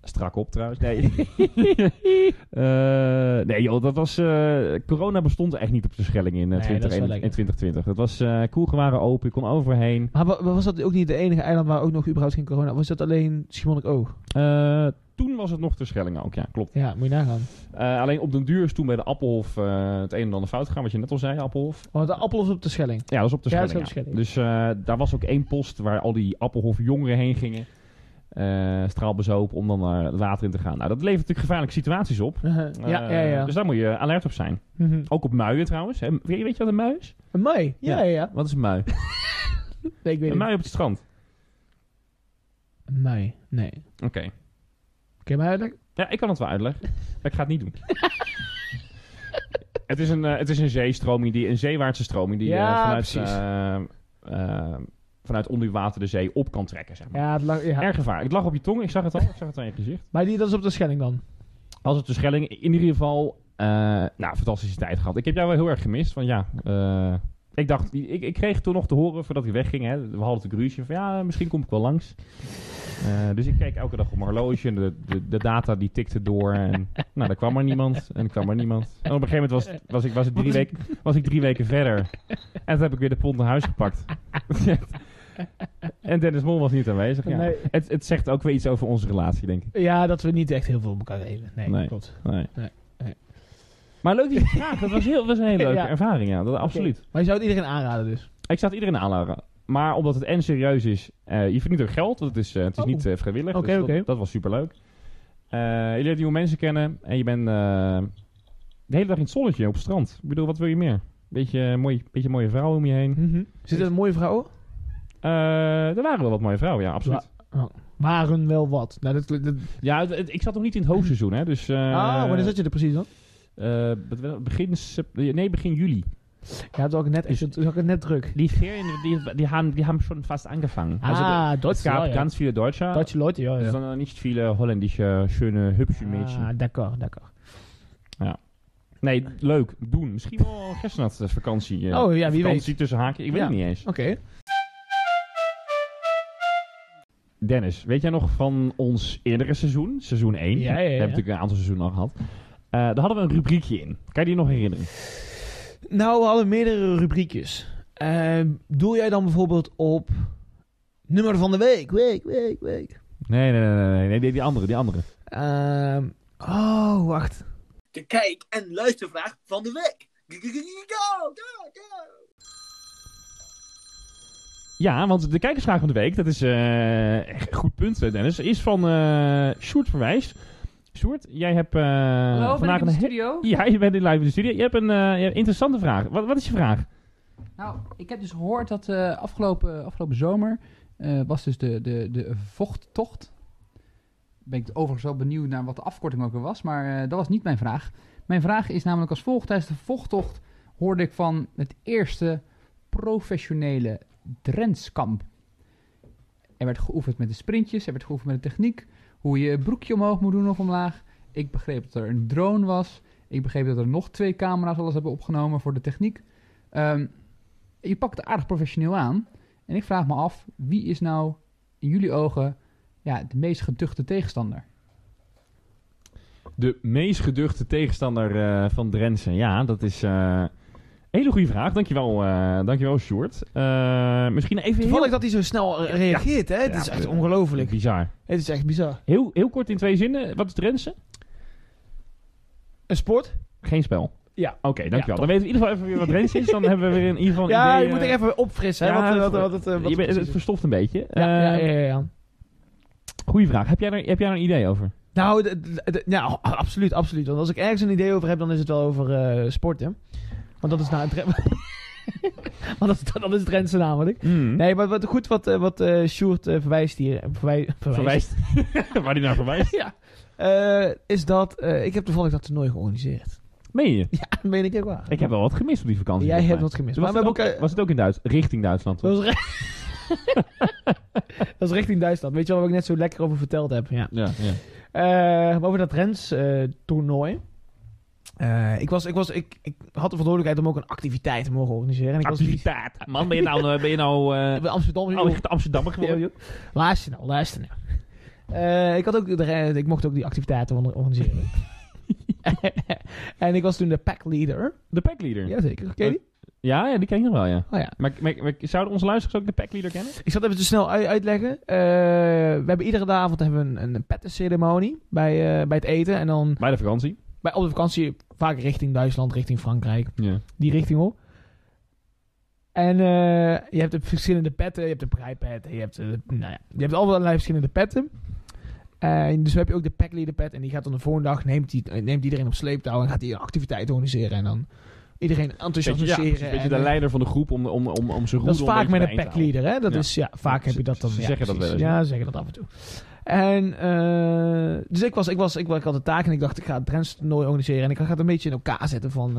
Strak op trouwens. Nee. [laughs] Nee joh, dat was... corona bestond echt niet op de Schelling in, eh, Nee, dat is 20, wel in, lekker. 2020. Het was... kroegen waren open, je kon overheen. Maar wa- was dat ook niet de enige eiland waar ook nog überhaupt geen corona was? dat alleen Schiermonnikoog? Eh, toen was het nog de Schelling ook, ja, klopt. Ja, moet je nagaan. Eh, alleen op den duur is toen bij de Appelhof eh, het een en ander fout gegaan, wat je net al zei, Appelhof. Want de appel is op de Schelling. Ja, dat is op de Schelling. is op de ja. Dus eh, daar was ook één post waar al die Appelhof jongeren heen gingen. straalbezopen om dan naar het water in te gaan. Nou, dat levert natuurlijk gevaarlijke situaties op. [laughs] ja, ja, ja. Dus daar moet je alert op zijn. Mhm. Ook op muien trouwens. Hè. Weet je weet je wat een mui is? Een mui? Ja, Ja. ja, ja. Wat is een mui? [laughs] Nee, ik weet een mui op het strand. Een mui? Nee. Oké. Kun je mij uitleggen? Ja, ik kan het wel uitleggen. maar ik ga het niet doen. [laughs] het, is een, eh, het is een zeestroming, die, een zeewaartse stroming die Ja, eh, vanuit, precies. eh, vanuit onder water de zee op kan trekken. Zeg maar. Ja, het lag, ja. Erg gevaar. Het lag op je tong, ik zag het al. Ik zag het aan je gezicht. Maar die, dat is op de Schelling dan? Als het de Schelling, in ieder geval, nou, fantastische tijd gehad. Ik heb jou wel heel erg gemist. Want ja, ik dacht, ik, ik kreeg toen nog te horen voordat ik wegging. Hè, we hadden het ruzie van ja, misschien kom ik wel langs. Eh, dus ik keek elke dag op mijn horloge en de, de, de data die tikte door. En nou, er kwam er niemand en er kwam er niemand. En op een gegeven moment was, was, ik, was, het drie weken, was ik drie weken verder. En toen heb ik weer de pond naar huis gepakt. en Dennis Mol was niet aanwezig. Ja. Nee. Het, het zegt ook weer iets over onze relatie, denk ik. Ja, dat we niet echt heel veel op elkaar geven. Nee, Nee. klopt. Nee, nee. Maar leuk dat je het vraagt. Dat was, heel, was een hele [laughs] leuke Ja. ervaring, ja. Dat, absoluut. Maar je zou het iedereen aanraden dus? Ik zou het iedereen aanraden. Maar omdat het en serieus is, eh, je verdient ook geld, want het is, eh, het is Oh. niet eh, vrijwillig. Oké, dus dat, oké. dat was superleuk. Eh je leert nieuwe mensen kennen en je bent eh, de hele dag in het zonnetje op het strand. Ik bedoel, wat wil je meer? Beetje, mooi, beetje mooie vrouwen om je heen. Mhm. Zitten er mooie vrouwen? Eh, er waren wel wat mooie vrouwen, ja, absoluut. Waren wel wat. Nou, dat, dat, Ja, het- het- ik zat nog niet in het hoogseizoen, hè. Dus, eh, ah, wanneer zat je er precies dan? Eh, be- begin, sep- nee, begin juli. Ja, ook net, het was ook net druk. Die Ferien, die, die, haben, die haben schon fast angefangen. Also, ah, es Duits, gab ja, ja. ganz viele Deutsche, Duitse Leute, ja, ja. sondern nicht viele holländische, schöne, hübsche Mädchen. Ah, d'accord, d'accord. Nee, leuk, doen. Misschien wel Gerstenat vakantie. eh, Oh, ja, wie vakantie tussen haken, ik weet Ja. het niet eens. Oké. Dennis, weet jij nog van ons eerdere seizoen, seizoen 1? Ja, ja, ja. We hebben natuurlijk een aantal seizoenen al gehad. Eh, daar hadden we een rubriekje in. Kan je die nog herinneren? Nou, we hadden meerdere rubriekjes. Ehm doe jij dan bijvoorbeeld op nummer van de week? Week, week, week. Nee, nee, nee, nee, nee, nee die, die andere, die andere. Ehm, oh, wacht. De kijk- en luistervraag van de week. Go, go, go. Ja, want de kijkersvraag van de week, dat is eh echt een goed punt, eh, Dennis, is van eh Sjoerd Verwijst. Sjoerd, jij hebt eh Hallo, vandaag in de studio? Ja, je bent in live in de studio. Je hebt een eh, interessante vraag. Wat, wat is je vraag? Nou, ik heb dus gehoord dat eh, afgelopen, afgelopen zomer eh, was dus de, de, de vochttocht. Ben ik overigens wel benieuwd naar wat de afkorting ook weer was, maar eh, dat was niet mijn vraag. Mijn vraag is namelijk als volgt. Tijdens de vochttocht hoorde ik van het eerste professionele Drentskamp. Er werd geoefend met de sprintjes, er werd geoefend met de techniek, hoe je je broekje omhoog moet doen of omlaag. Ik begreep dat er een drone was. Ik begreep dat er nog twee camera's alles hebben opgenomen voor de techniek. Ehm, je pakt het aardig professioneel aan. En ik vraag me af, wie is nou in jullie ogen ja, de meest geduchte tegenstander? De meest geduchte tegenstander eh, van Drenthe. Ja, dat is eh, hele goede vraag. Dankjewel, eh dankjewel Sjoerd. Eh, misschien even Toevallig heel... dat hij zo snel eh, reageert, hè? Het Ja, is echt eh, ongelooflijk. Bizar. Het is echt bizar. Heel, heel kort in twee zinnen. Wat is Drenthe? Een sport? Geen spel. Ja. Oké, dankjewel. Ja, Dan weten we in ieder geval even weer wat Drenthe is. Dan [laughs] hebben we weer in ieder geval Ja, idee, je moet eh, er even opfrissen, hè? ja, wat, eh, het- wat, wat, het, eh, wat je het bent- het precies is. verstoft een beetje. Ja, ja, Eh, ja, ja, ja. Goeie vraag. Heb jij, er, heb jij er een idee over? Nou, ja, absoluut, absoluut. Want als ik ergens een idee over heb, dan is het wel over eh sporten. Want dat is nou. Dre- [laughs] Want dat, is- dat is Drentse namelijk. Hmm. Nee, maar wat goed wat, eh, wat eh Sjoerd eh, verwijst hier. Verwij, [laughs] verwijst. Verwijst. [laughs] Waar die naar verwijst. ja. Is dat... ik heb toevallig dat toernooi georganiseerd. Meen je? Ja, dat meen ik echt waar. Ik heb wel wat gemist op die vakantie. Jij hebt wat gemist. Was, Maar we het hebben ook, ook... was het ook in Duits? Richting Duitsland? Dat was, dat is richting Duitsland. Weet je wel waar ik net zo lekker over verteld heb? Ja. Ja, ja. Over dat Rens toernooi. Eh, ik, was, ik, was, ik, ik had de verantwoordelijkheid om ook een activiteit te mogen organiseren. En ik was Activiteit. Man, ben je nou, eh, ben je nou bij Amsterdam. oh, echt Amsterdammer geworden? Joh. Luister nou, luister nou. Ik, had ook de, ik mocht ook die activiteiten or- organiseren. [laughs] en ik was toen de pack leader. De packleader. Jazeker, ken je die? Ja, ja, die ken ik nog wel, ja. Oh ja. Maar, maar, maar zouden onze luisteraars ook de packleader kennen? Ik zal het even te snel ui- uitleggen. We hebben iedere avond hebben we een, een pettenceremonie bij, bij het eten. En dan Bij de vakantie. bij, op de vakantie vaak richting Duitsland, richting Frankrijk. Ja. Die richting op. En eh, je hebt de verschillende petten. Je hebt de prijpet. Je hebt, eh, nou ja, je hebt allerlei verschillende petten. En dus heb je ook de packleader pet. En die gaat dan de volgende dag, neemt, die, eh, neemt iedereen op sleeptouw. En gaat die activiteit organiseren. En dan iedereen Beetje, ja, enthousiasmeren. een beetje de leider van de groep om, om, om, om zijn dat is vaak met een packleader, hè? Dat Ja. is, ja, vaak heb je dat dan. ze ja, zeggen dat wel eens, Ja, ze zeggen dat af en toe. En, eh, dus ik was, ik was, ik, ik had de taak en ik dacht, ik ga het Drents toernooi organiseren. En ik ga het een beetje in elkaar zetten van,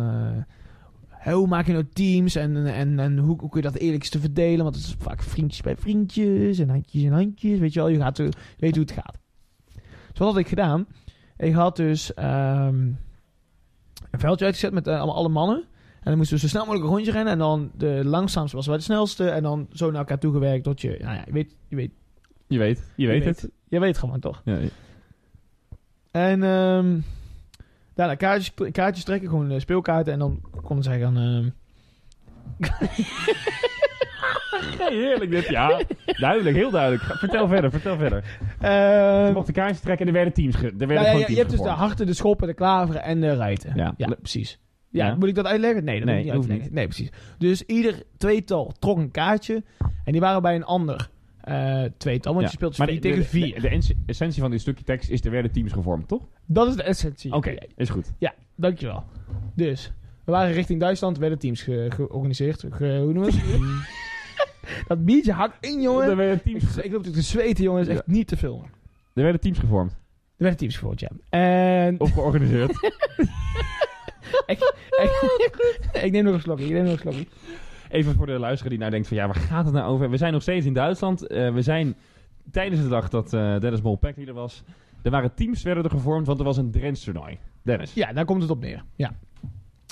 hè, hoe maak je nou teams en, en, en hoe, kun je dat eerlijkste verdelen? Want het is vaak vriendjes bij vriendjes en handjes en handjes, weet je wel. Je gaat weet hoe het gaat. Dus wat had ik gedaan? Ik had dus ehm, een veldje uitgezet met allemaal alle mannen. En dan moesten we zo snel mogelijk een rondje rennen. En dan de langzaamste was wel de snelste. En dan zo naar elkaar toegewerkt tot je... Nou ja, je weet, je weet, Je weet, je weet het. Je weet gewoon toch. Ja, ja. En ehm daarna kaartjes, kaartjes trekken. Gewoon eh, speelkaarten. En dan konden zij gaan... [laughs] Ja, heerlijk dit, ja. Duidelijk, heel duidelijk. Vertel verder, vertel verder. ehm, Ze mochten kaartjes trekken en er werden teams, er werden ja, gewoon je, teams je hebt dus de harten, de schoppen, de klaveren en de ruiten. Ja. ja precies. Ja, moet ik dat uitleggen? Nee, dat Nee, moet ik niet. Nee, precies. Dus ieder tweetal trok een kaartje. En die waren bij een ander eh, tweetal. Want Ja. je speelt Maar twee die- tegen de, vier. De, essentie van dit stukje tekst is, er werden teams gevormd, toch? Dat is de essentie. Oké, is goed. Ja, dankjewel. Dus, we waren richting Duitsland, werden teams ge- georganiseerd. Ge, hoe noemen we het? [laughs] dat biertje hakt in, Er jongen. werden teams, Ik, ik loop te zweten, jongen. Is echt niet te filmen. er werden teams gevormd. Er werden teams gevoerd, ja. En Of georganiseerd. [laughs] ik, ik neem nog een slokje, ik neem nog een slokje. Even voor de luisteraar die nou denkt van ja, waar gaat het nou over? We zijn nog steeds in Duitsland. Eh, we zijn tijdens de dag dat eh Dennis Mol packleader was. Er waren teams werden er gevormd, want er was een Drents toernooi. Dennis. Ja, daar komt het op neer. Ja.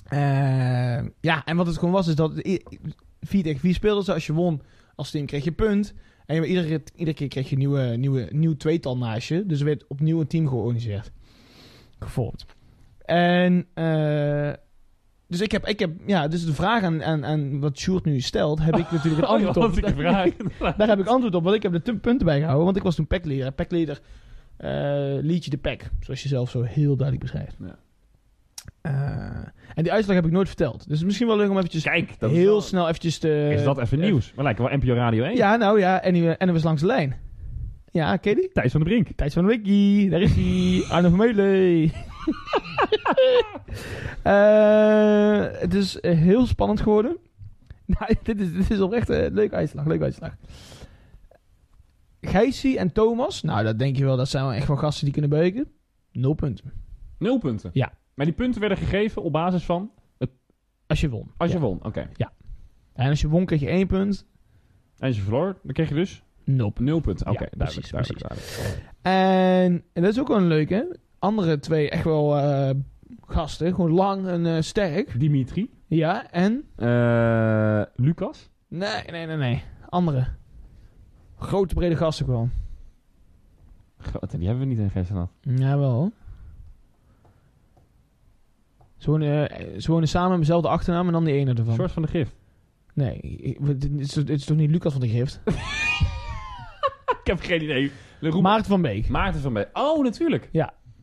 Eh, ja, en wat het gewoon was, is dat i- 4 tegen 4 speelden ze. Als je won als team kreeg je punt. En iedere, iedere keer kreeg je een nieuwe, nieuwe, nieuw tweetal naast je. Dus er werd opnieuw een team georganiseerd. Gevormd. En dus ik heb, ik heb, ja, dus de vraag aan, aan, aan wat Sjoerd nu stelt, heb ik natuurlijk een [laughs] Oh, antwoord op. vraag. [laughs] Daar heb ik antwoord op, want ik heb de tu- punten bijgehouden. Want ik was toen packleader. Packleader eh liet je de pack, zoals je zelf zo heel duidelijk beschrijft. Ja. Eh, en die uitslag heb ik nooit verteld. Dus misschien wel leuk om eventjes Kijk, dat heel wel- snel eventjes te... Is dat even nieuws? We lijken wel NPO Radio 1. Ja, nou ja, en, er was langs de lijn. Ja, ken je die? Thijs van de Brink. Tijd van de wiki, daar is hij. Arno van Meulen. [laughs] Eh, het is eh, heel spannend geworden. [laughs] Nou, dit is, dit is oprecht een leuke uitslag, leuke uitslag. Gijsie en Thomas, nou dat denk je wel, dat zijn wel echt wel gasten die kunnen beuken. Nul punten. Nul punten. Ja. Maar die punten werden gegeven op basis van Als je won. als je Ja. won. Oké. En als je won kreeg je één punt, En als je verloor, dan kreeg je dus nul punten. nul punten. Oké, Ja, duidelijk, precies, duidelijk, precies. duidelijk. En, en dat is ook wel een leuke. Andere twee echt wel eh, gasten, gewoon lang en eh, sterk. Dimitri. Ja, en Eh, Lucas. Nee, nee, nee, nee. Andere. Grote, brede gasten gewoon. God, die hebben we niet in gisteren gehad. Ja, wel. Ze wonen, ze wonen samen met dezelfde achternaam en dan die ene ervan. Soort van de gift. Nee, het is, het is toch niet Lucas van de Gift? [laughs] Ik heb geen idee. Maarten van Beek. Maarten van Beek. Oh, natuurlijk.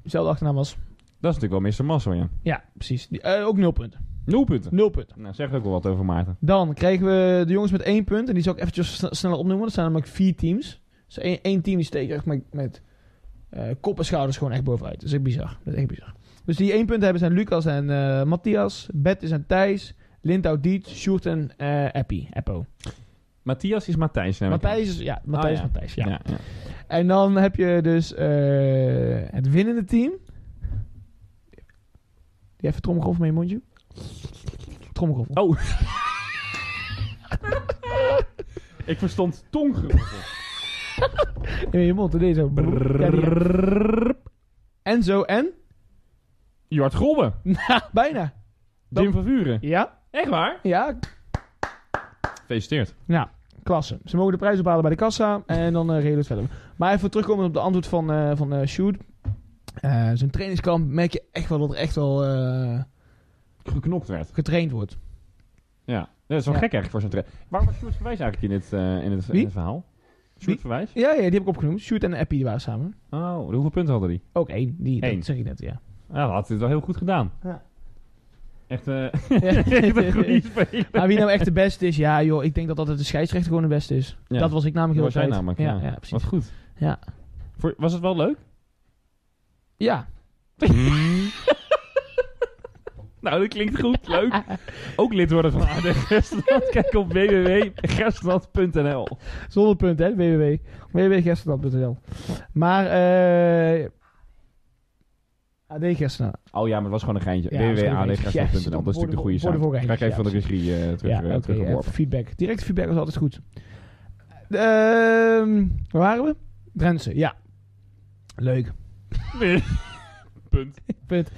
Dezelfde achternaam als... Dat is natuurlijk wel Mr. Muscle, ja. Ja, precies. Die, eh, ook nul punten. Nul punten. Nul punten. Nou, zegt ook wel wat over Maarten. Dan krijgen we de jongens met één punt. En die zal ik eventjes sn- sneller opnoemen. Dat zijn namelijk vier teams. Dus één, één team die steekt echt met, met eh, kop en schouders gewoon echt bovenuit. Dat is echt bizar. Dat is echt bizar. Dus die één punt hebben zijn Lucas en eh, Matthias. Bert is en Thijs. Lindau Diet. Sjoerd en eh Appie. Eppo. Matthias is Matthijs. aan. Matthijs is... Ja, Matthijs ja. Matthijs. Ja. Ja, ja. En dan heb je dus eh, het winnende team. Die even trommelgrof met je mondje. Trommelgrof. Oh. [laughs] Ik verstond tonggeroffel. In je mond. Deze zo. Ja, die- Enzo en? Jort Grobbe. Nou, [laughs] bijna. Jim van Vuren. Ja, Echt waar? ja, Gefeliciteerd. klasse. Ze mogen de prijs ophalen bij de kassa en dan uh, regelen we het verder. Maar even terugkomen op de antwoord van, eh van eh Sjoerd. Eh, Zo'n trainingskamp merk je echt wel dat er echt wel eh, Geknopt werd. getraind wordt. Ja. Dat is wel Ja. gek eigenlijk voor zo'n trainer. Waar was Sjoerd Verwijs eigenlijk in het, eh, in het, in het verhaal? Sjoerd Verwijs? Ja, ja, die heb ik opgenoemd. Sjoerd en Appie die waren samen. Oh, hoeveel punten hadden die? Ook één, die, Eén. dat zeg ik net, ja. Ja, dat had het wel heel goed gedaan. Ja. Echt, eh Ja. [laughs] echt een goede [laughs] speler. Maar wie nou echt de beste is, ja joh, ik denk dat altijd de scheidsrechter gewoon de beste is. Ja. Dat was ik namelijk heel tijd. namelijk, Ja, ja. precies. Wat goed. Ja. Voor, was het wel leuk? Ja. [laughs] Nou, dat klinkt goed. Leuk. Ook lid worden van AD Gerstland. Kijk op www.gerstland.nl Zonder punt, hè, www. www.gerstenland.nl Maar, eh... Gerstenland. Oh ja, maar het was gewoon een geintje. Ja, dat is. Dat natuurlijk de goede zaak. ik even ja, van de regie eh, terug, ja, even feedback. Directe feedback is altijd goed. Ehm waar waren we? Drentse, ja. Leuk. [laughs] Punt. Punt.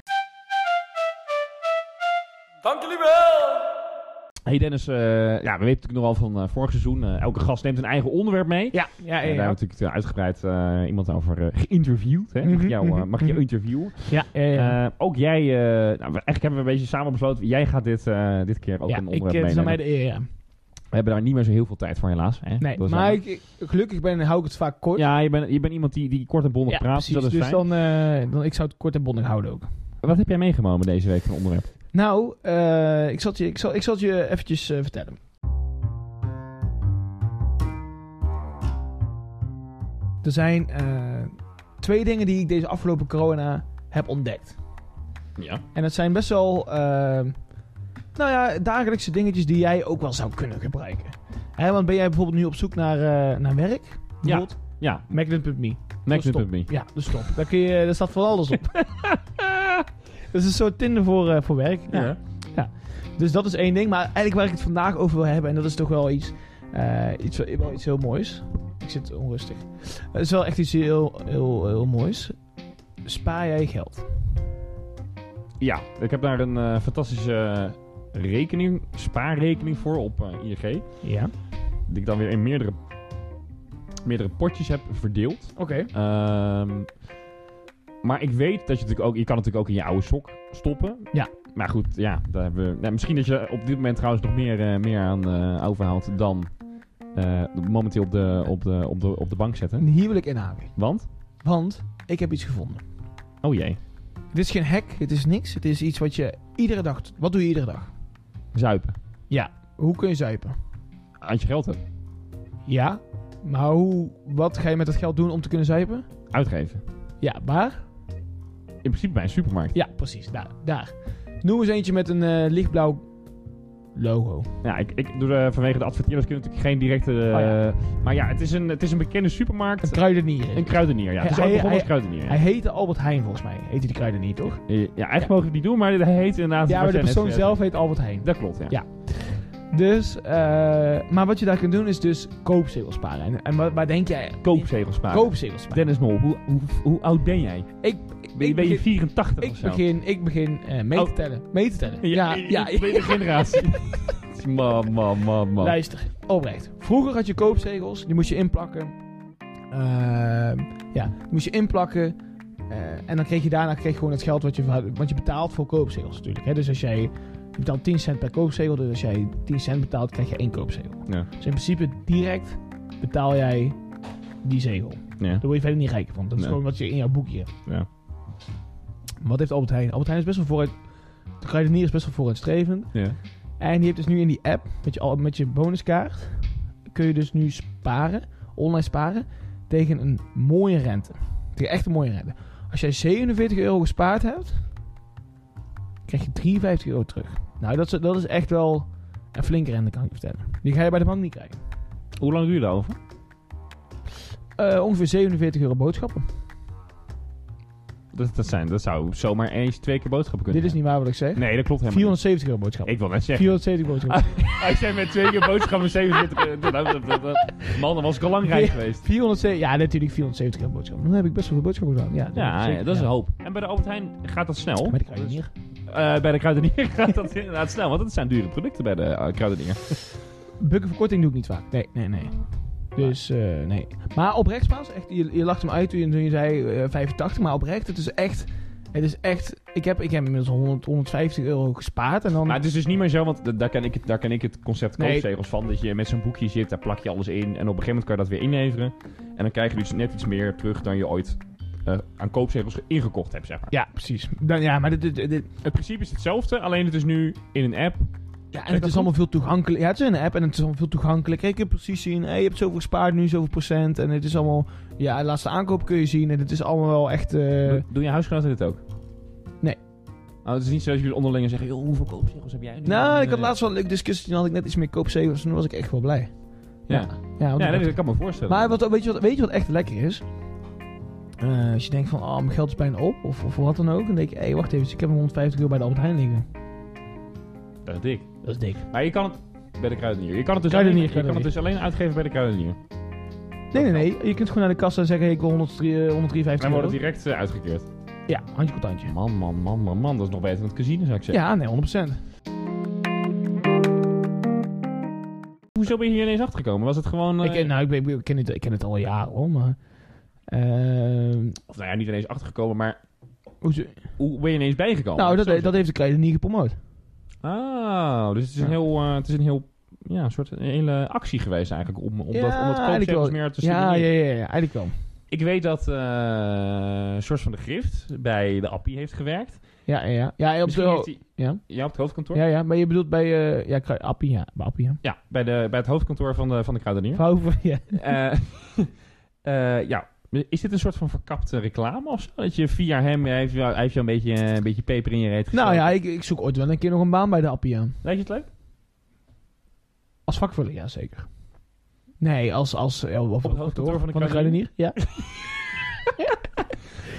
Hey Dennis, eh, ja, we weten natuurlijk nog wel van eh, vorig seizoen. eh, elke gast neemt een eigen onderwerp mee. Ja, ja, ja. daar hebben we ja. natuurlijk uitgebreid iemand over geïnterviewd. Hè? Mag, Mhm, jou, mhm, mag je interviewen? ja, ja, ja. Ook jij, nou, eigenlijk hebben we een beetje samen besloten. Jij gaat dit, dit keer ook ja, een ik, onderwerp het is aan mij de eer, ja. We hebben daar niet meer zo heel veel tijd voor helaas. Hè? Nee, Dat maar ik, ik- gelukkig ben, hou ik het vaak kort. Ja, je bent, je bent iemand die, die kort en bondig Ja, praat, precies. dus dat is dus fijn. dan, dan, ik zou het kort en bondig houden ook. Wat heb jij meegenomen deze week van onderwerp? Nou, eh, ik, zal je, ik, zal, ik zal je eventjes eh, vertellen. Er zijn eh, twee dingen die ik deze afgelopen corona heb ontdekt. Ja. En dat zijn best wel, nou ja, dagelijkse dingetjes die jij ook wel zou kunnen gebruiken. Hè, want ben jij bijvoorbeeld nu op zoek naar, naar werk? Bijvoorbeeld? Ja, Magnet.me. Magnet.me. Ja, de stop. Daar, kun je, daar staat van alles op. [laughs] is een soort Tinder voor, eh, voor werk. Ja. Ja. Dus dat is één ding. Maar eigenlijk waar ik het vandaag over wil hebben, en dat is toch wel iets, eh, iets, wel iets heel moois. Ik zit onrustig. Het is wel echt iets heel, heel, heel moois. Spaar jij geld? Ja, ik heb daar een eh, fantastische rekening, spaarrekening voor op ING. Ja. Die ik dan weer in meerdere, meerdere potjes heb verdeeld. Oké. Ehm, maar ik weet dat je natuurlijk ook... Je kan natuurlijk ook in je oude sok stoppen. Ja. Maar goed, ja. Daar hebben we, nou, misschien dat je op dit moment trouwens nog meer, eh, meer aan eh, overhaalt dan eh, momenteel op de, op, de, op, de, op de bank zetten. Hier wil ik inhaken. Want? Want ik heb iets gevonden. Oh jee. Dit is geen hack, het is niks. Het is iets wat je iedere dag... Wat doe je iedere dag? Zuipen. Hoe kun je zuipen? Als je geld hebt. Ja, maar hoe, wat ga je met dat geld doen om te kunnen zuipen? Uitgeven. Ja, waar? In principe bij een supermarkt. Ja, precies. Daar. daar. Noem eens eentje met een eh, lichtblauw logo. Ja, ik, ik doe er vanwege de adverteerders kunnen natuurlijk geen directe... eh, Oh ja. Maar ja, het is, een, het is een bekende supermarkt. Een kruidenier. Een kruidenier, ja. Het is Hij- ook begonnen als kruidenier. Hij heette Albert Heijn volgens mij. Heette die kruidenier, toch? Eh, Ja, eigenlijk mogen we het niet doen, maar hij heet inderdaad... Ja, maar de persoon zelf heet Albert Heijn. Dat klopt, ja. Ja. Dus, eh, maar wat je daar kunt doen is dus koopzegels sparen. En, en wat- waar denk jij? Koopzegels sparen. Koopzegels sparen. Dennis Mol, hoe, hoe, hoe oud ben jij? Ik, Ben, je- ik ben je begin, 84 of ik zo? begin, ik begin eh, mee te Oh. tellen. Mee te tellen. Ja, ja. ja, tweede [laughs] generatie. [laughs] man, man, man, man. Luister, oprecht. Vroeger had je koopzegels, die moest je inplakken. Ehm, ja, die moest je inplakken. eh, en dan kreeg je daarna kreeg je gewoon het geld wat je, want je betaalt voor koopzegels natuurlijk. Hè? Dus als jij, je betaalt 10 cent per koopzegel, dus als jij 10 cent betaalt, krijg je één koopzegel. Ja, Dus in principe direct betaal jij die zegel. ja, Daar word je verder niet rijker van. Dat is Nee. gewoon wat je in jouw boekje hebt. ja. Wat heeft Albert Heijn? Albert Heijn is best wel vooruit... De kruidenier is best wel vooruitstrevend. ja. En die heeft dus nu in die app, met je, al- met je bonuskaart, kun je dus nu sparen, online sparen, tegen een mooie rente. Tegen echt een mooie rente. Als jij 47 euro gespaard hebt, krijg je 53 euro terug. Nou, dat is, dat is echt wel een flinke rente, kan ik je vertellen. Die ga je bij de bank niet krijgen. Hoe lang duurde dat over? Eh, ongeveer 47 euro boodschappen. Dat, dat, zijn, dat zou zomaar eens twee keer boodschappen kunnen Dit is niet waar wat ik zeg. Nee, dat klopt helemaal 470 euro boodschap. niet. Ik wil net zeggen. 470 boodschappen. [laughs] Hij zei met twee keer boodschappen 27 euro. Dat- dat- dat- Man, dan was ik al lang rijk geweest. 470, ja, natuurlijk 470 euro boodschappen. Dan heb ik best wel veel boodschappen gedaan. Ja, Ja, zeker, ja, dat is een hoop. En bij de Albert Heijn gaat dat snel. Met de kruidenier. Eh, bij de kruidenier [laughs] gaat dat inderdaad snel, want het zijn dure producten bij de eh, kruidenier. Bukkenverkorting doe ik niet vaak. Nee, nee, nee. Dus, eh, nee. Maar oprecht, Spaans, echt, je, je lacht hem uit toen je, toen je zei eh, 85, maar oprecht, het is echt, het is echt, ik heb, ik heb inmiddels 100, 150 euro gespaard en dan... Maar het is dus niet meer zo, want da- daar ken ik het, daar ken ik het concept Nee. koopzegels van. Dat je met zo'n boekje zit, daar plak je alles in. En op een gegeven moment kan je dat weer inleveren. En dan krijg je dus net iets meer terug dan je ooit eh, aan koopzegels ingekocht hebt, zeg maar. ja, precies. Dan, ja, maar dit, dit, dit- Het principe is hetzelfde, alleen het is nu in een app. ja, en het is allemaal veel toegankelijk. Ja, het is een app en het is allemaal veel toegankelijk. Je kunt precies zien, hey, je hebt zoveel gespaard, nu zoveel procent. En het is allemaal, ja, de laatste aankoop kun je zien. En het is allemaal wel echt... eh, Doe- Doen je huisgenoten dit ook? Nee. Oh, het is niet zoals jullie onderling zeggen, joh, hoeveel koopzegels heb jij nu? nou, ik had laatst wel een leuke discussie. Toen had ik net iets meer koopzegels. Toen was ik echt wel blij. Ja, Ja, dat- dat kan me voorstellen. Maar wat, weet, je wat, weet je wat echt lekker is? Eh, als je denkt van, oh, mijn geld is bijna op, of, of wat dan ook. Dan denk je, hé, hey, wacht even, ik heb nog 150 euro bij de Albert Heijn liggen. Dat is dik. Dat is dik. Maar je kan het bij de kruidenier. Je kan het dus, alleen, je kan het dus alleen uitgeven bij de kruidenier. Nee, nee, nee. Je kunt gewoon naar de kassa en zeggen, hey, ik wil 103, eh, 153 Dan wordt euro. het direct eh, uitgekeerd. Ja, handje contantje. Man, man, man, man, man. Dat is nog beter dan het casino, zou ik zeggen. Ja, nee, 100%. Hoezo ben je hier ineens achtergekomen? Was het gewoon... Ik, ken- nou, ik, ken het, ik ken het al jaren hoor, maar... ehm, Of nou ja, niet ineens achtergekomen, maar hoezo- hoe ben je ineens bijgekomen? nou, dat, dat heeft de kruidenier gepromoot. Oh, dus het is een Ja. heel, eh, het is een heel, ja, een soort een hele actie geweest eigenlijk om, om, dat, om koopzegels wel. meer te Ja, ja, stimuleren. ja, ja, eigenlijk wel. Ik weet dat Source van de Grift bij de Appie heeft gewerkt. Ja, ja, ja. Ja, op, de, hij- ja. ja, op het hoofdkantoor? ja, ja, maar je bedoelt bij... eh ja, Appie, ja. Bij Appie, ja. Ja, bij, de, bij het hoofdkantoor van de, van de kruidenier. Van- ja. Eh, [laughs] eh, ja, is dit een soort van verkapte reclame of zo? Dat je via hem, hij heeft jou, hij heeft jou een beetje, een beetje peper in je reet Nou gestoken? ja, ik, ik zoek ooit wel een keer nog een baan bij de Appie aan. Lijkt je het leuk? Als vakvuller, ja zeker. Nee, als... als ja, of, het hoofdkantoor van de kruidenier? Ja. [laughs]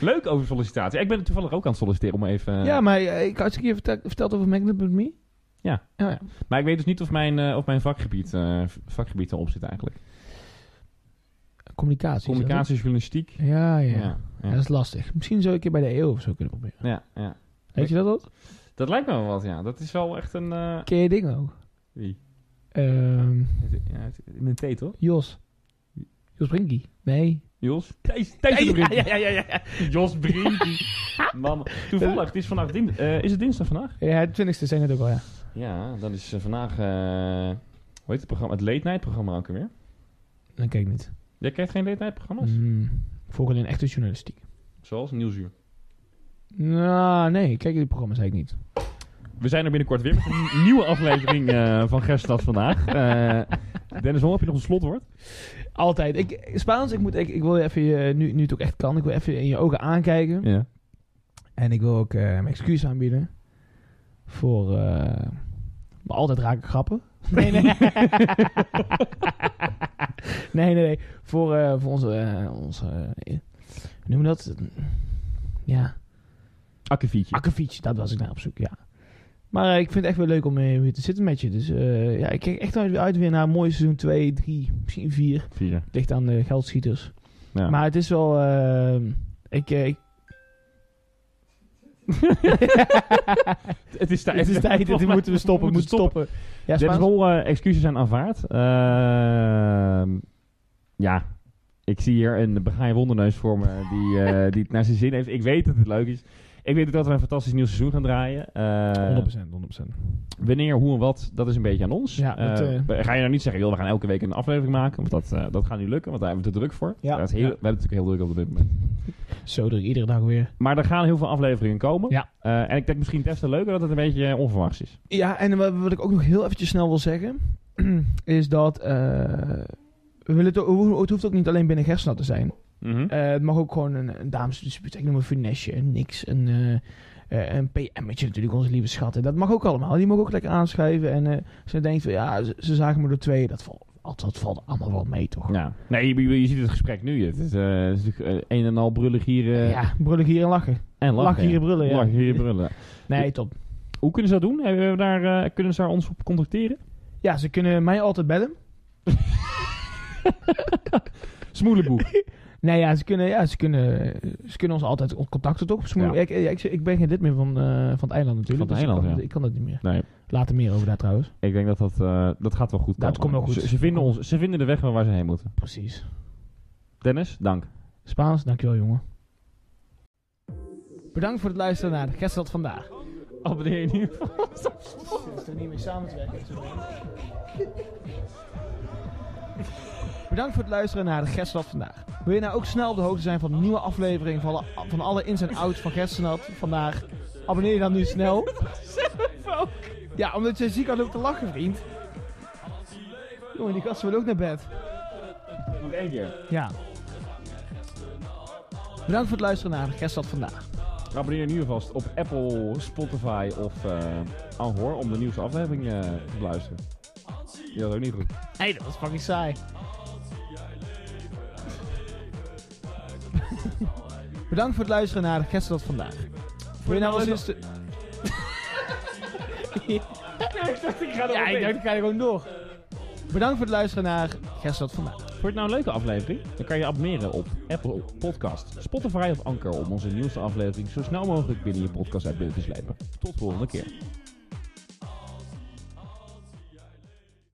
Leuk over sollicitatie. Ik ben toevallig ook aan het solliciteren om even... ja, maar eh, ik had je een keer verteld, verteld over Magnet.me. Ja. ja, ja. Maar ik weet dus niet of mijn, eh, of mijn vakgebied, eh, vakgebied erop zit eigenlijk. Communicatie. dat Communicatie, journalistiek. Ja, ja, ja. Dat is lastig. Misschien zou ik een keer bij de EO of zo kunnen proberen. ja, ja. Weet je dat ook? Dat lijkt me wel wat, ja. Dat is wel echt een... eh, Ken je dingen ook? Wie? Het- met een T, toch? Jos. Jos Brinkie. Nee. Jos? Thijs, Thijs de Brinkie. ja, ja, ja, ja. Jos Brinkie. Man, toevallig, het is vandaag din- eh, is het dinsdag vandaag? Ja, het twintigste zijn het ook al, ja. Ja, dan is eh, vandaag, eh, hoe heet het programma? Het Late Night programma ook weer. Dan kijk ik niet. Jij kijkt geen Late Night programma's? Mm, alleen echte journalistiek. Zoals Nieuwsuur. Nou, nee, ik kijk die programma's eigenlijk niet. We zijn er binnenkort weer met een [laughs] nieuwe aflevering eh, van Gerstad vandaag. Eh, Dennis Hol, heb je nog een slotwoord? Altijd. Ik, Spaans, ik, moet, ik, ik wil even, je, nu, nu het ook echt kan, ik wil even in je ogen aankijken. Ja. En ik wil ook eh, mijn excuus aanbieden. Voor. eh maar altijd rake grappen. Nee, nee. [laughs] nee, nee, nee. Voor, eh, voor onze. eh, onze eh, hoe noemen we dat? Ja. Akkefietje. Akkefietje, dat was ik naar op zoek, ja. Maar eh, ik vind het echt wel leuk om eh, weer te zitten met je. Dus eh, ja, ik kijk echt uit, uit weer naar een mooi seizoen 2, 3, misschien 4. Vier. Ligt aan de geldschieters. Ja. Maar het is wel. eh, ik, eh, ik, [laughs] het is tijd. het is tijd, dit moeten we stoppen, we moeten stoppen. Ja, Dennis eh, excuses zijn aanvaard. Ehm, ja, ik zie hier een begaaide wonderneus voor me die, eh, die het naar zijn zin heeft. Ik weet dat het leuk is. Ik weet ook dat we een fantastisch nieuw seizoen gaan draaien. Eh, 100%, 100%. Wanneer, hoe en wat, dat is een beetje aan ons. Ja, dat, Eh, eh, ga je nou niet zeggen, joh, we gaan elke week een aflevering maken. Want dat, eh, dat gaat niet lukken, want daar hebben we te druk voor. Ja. Dat is heel, Ja. We hebben het natuurlijk heel druk op dit moment. [laughs] Zo druk, iedere dag weer. Maar er gaan heel veel afleveringen komen. Ja. Eh, en ik denk misschien des te leuker dat het een beetje onverwachts is. Ja, en wat, wat ik ook nog heel eventjes snel wil zeggen, [clears throat] is dat eh, we willen het, het hoeft ook niet alleen binnen Gersnat te zijn. Mhm. Eh, het mag ook gewoon een, een damesdispuut, ik noem een finesse, een niks, een, eh, een PM'tje natuurlijk, onze lieve schatten. Dat mag ook allemaal. Die mogen ook lekker aanschrijven. En je denkt van ja, ze, ze zagen me door twee, dat valt altijd, dat valt allemaal wel mee, toch? Ja. Nee, je, je ziet het gesprek nu. Het is, het is natuurlijk een en al brullig hier ja, brullen hier en lachen. en lachen. Lachen hier brullen, ja. Lachen hier en brullen. [laughs] Nee, top. Hoe kunnen ze dat doen? Hebben we daar, kunnen ze daar ons op contacteren? Ja, ze kunnen mij altijd bellen. [laughs] Smoelenboek. [laughs] Nee, ja, ze kunnen, ja, ze kunnen, ze kunnen ons altijd contacten, toch? Ja. Ik, ik, ik ben geen lid meer van, eh, van het eiland natuurlijk. Van het dus ik kan, ja. Ik kan dat niet meer. nee, Later meer over daar trouwens. ik denk dat dat, eh, dat gaat wel goed Dat komen. komt wel goed. Ze, ze vinden ons, ze vinden de weg waar ze heen moeten. Precies. Dennis, dank. Spaans, dankjewel jongen. Bedankt voor het luisteren naar de Gesteld Vandaag. Abonneer je. Het is er niet mee samen te werken. Bedankt voor het luisteren naar de Gerststad vandaag. Wil je nou ook snel op de hoogte zijn van de nieuwe aflevering van alle, van alle ins en outs van Gerststad vandaag? Abonneer je dan nu snel. Ja, omdat je ziek had ook te lachen, vriend. Jongen, die gasten willen ook naar bed. Nog één keer. Ja. Bedankt voor het luisteren naar de Gerststad vandaag. Abonneer nu alvast op Apple, Spotify of eh Anhoor om de nieuwste aflevering eh, te beluisteren. Die was ook niet goed. Hé, dat was fucking saai. [laughs] Bedankt voor het luisteren naar Gerststad vandaag. Wil je nou eens de... [laughs] Ja, ik dacht, ik ga er gewoon door. Bedankt voor het luisteren naar Gerststad vandaag. Vond je het nou een leuke aflevering? Dan kan je abonneren op Apple Podcast, Spotify of Anchor om onze nieuwste aflevering zo snel mogelijk binnen je podcast uit binnen te slepen. Tot volgende keer.